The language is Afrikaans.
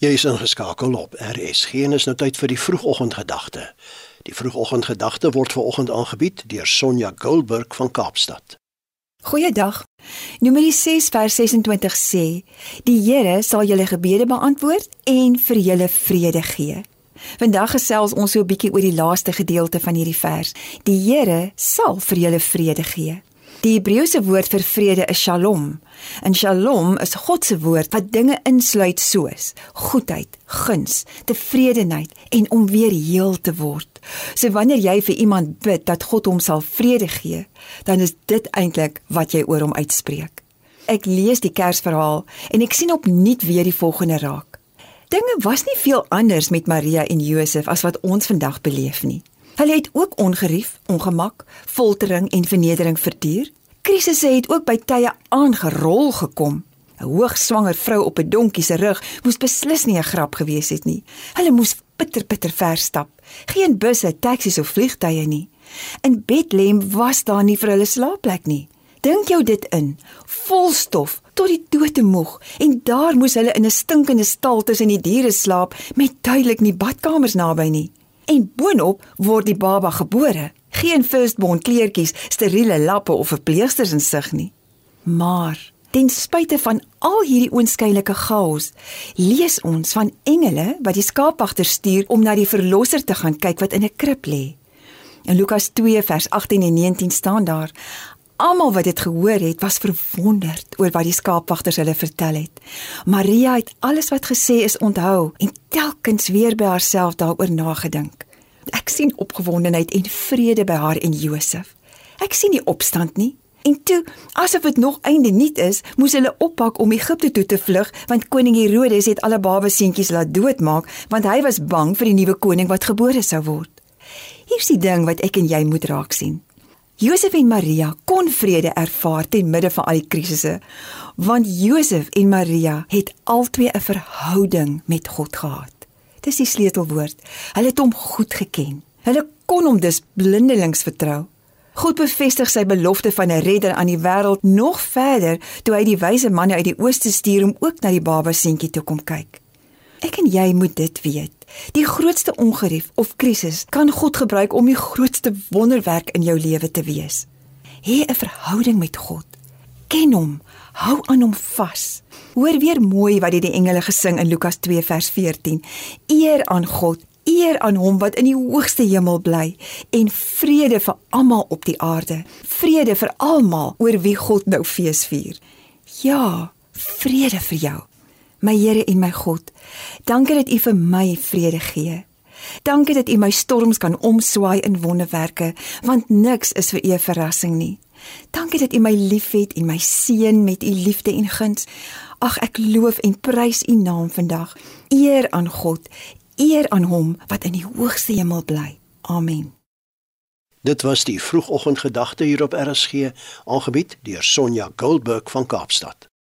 Jy is ingeskakel op RSG en is nou tyd vir die vroegoggendgedagte. Die vroegoggendgedagte word veraloggend aangebied deur Sonja Goldberg van Kaapstad. Goeiedag. Numeri 6 vers 26 sê: Die Here sal julle gebede beantwoord en vir julle vrede gee. Vandag gesels ons so 'n bietjie oor die laaste gedeelte van hierdie vers. Die Here sal vir julle vrede gee. Die Hebreëse woord vir vrede is Shalom. En Shalom is God se woord wat dinge insluit soos goedheid, guns, tevredenheid en om weer heel te word. So wanneer jy vir iemand bid dat God hom sal vrede gee, dan is dit eintlik wat jy oor hom uitspreek. Ek lees die Kersverhaal en ek sien opnuut weer die volgende raak. Dinge was nie veel anders met Maria en Josef as wat ons vandag beleef nie. Hulle het ook ongerief, ongemak, foltering en vernedering verduur. Krisisse het ook by tye aangerol gekom. 'n Hoogswanger vrou op 'n donkie se rug moes beslis nie 'n grap gewees het nie. Hulle moes bitter bitter ver stap. Geen busse, taksies of vliegtye nie. In Bethlehem was daar nie vir hulle slaapplek nie. Dink jou dit in. Vol stof tot die dood moeg en daar moes hulle in 'n stinkende stal tussen die diere slaap met duidelik nie badkamers naby nie en boonop word die baba gebore. Geen firstborn kleertjies, steriele lappe of verpleegsters in sig nie. Maar ten spyte van al hierdie oënskynlike chaos, lees ons van engele wat die skaapwagter stuur om na die verlosser te gaan kyk wat in 'n krib lê. In Lukas 2 vers 18 en 19 staan daar: Almal wat dit gehoor het, was verwonderd oor wat die skaapwagters hulle vertel het. Maria het alles wat gesê is onthou en telkens weer by haarself daaroor nagedink. Ek sien opgewondenheid en vrede by haar en Josef. Ek sien nie opstand nie. En toe, asof dit nog einde nie is, moes hulle oppak om Egipte toe te vlug, want koning Herodes het alle babaseentjies laat doodmaak, want hy was bang vir die nuwe koning wat gebore sou word. Hier's die ding wat ek en jy moet raak sien. Josef en Maria kon vrede ervaar te midde van al die krisisse, want Josef en Maria het albei 'n verhouding met God gehad. Dis die sleutelwoord. Hulle het hom goed geken. Hulle kon hom dus blindelings vertrou. God bevestig sy belofte van 'n redder aan die wêreld nog verder toe hy die wyse manne uit die ooste stuur om ook na die baba seentjie toe kom kyk. Ek en jy moet dit weet. Die grootste ongerief of krisis kan God gebruik om die grootste wonderwerk in jou lewe te wees. Hê 'n verhouding met God. Ken hom, hou aan hom vas. Hoor weer mooi wat die engele gesing in Lukas 2 vers 14. Eer aan God, eer aan hom wat in die hoogste hemel bly en vrede vir almal op die aarde. Vrede vir almal oor wie God nou fees vier. Ja, vrede vir jou. My Here en my God, dankie dat U vir my vrede gee. Dankie dat U my storms kan omswaai in wonderwerke, want niks is vir U 'n verrassing nie. Dankie dat U my liefhet en my seën met U liefde en guns. Ag ek loof en prys U naam vandag. Eer aan God, eer aan Hom wat in die hoogste hemel bly. Amen. Dit was die vroegoggendgedagte hier op RSG, aangebied deur Sonja Goldberg van Kaapstad.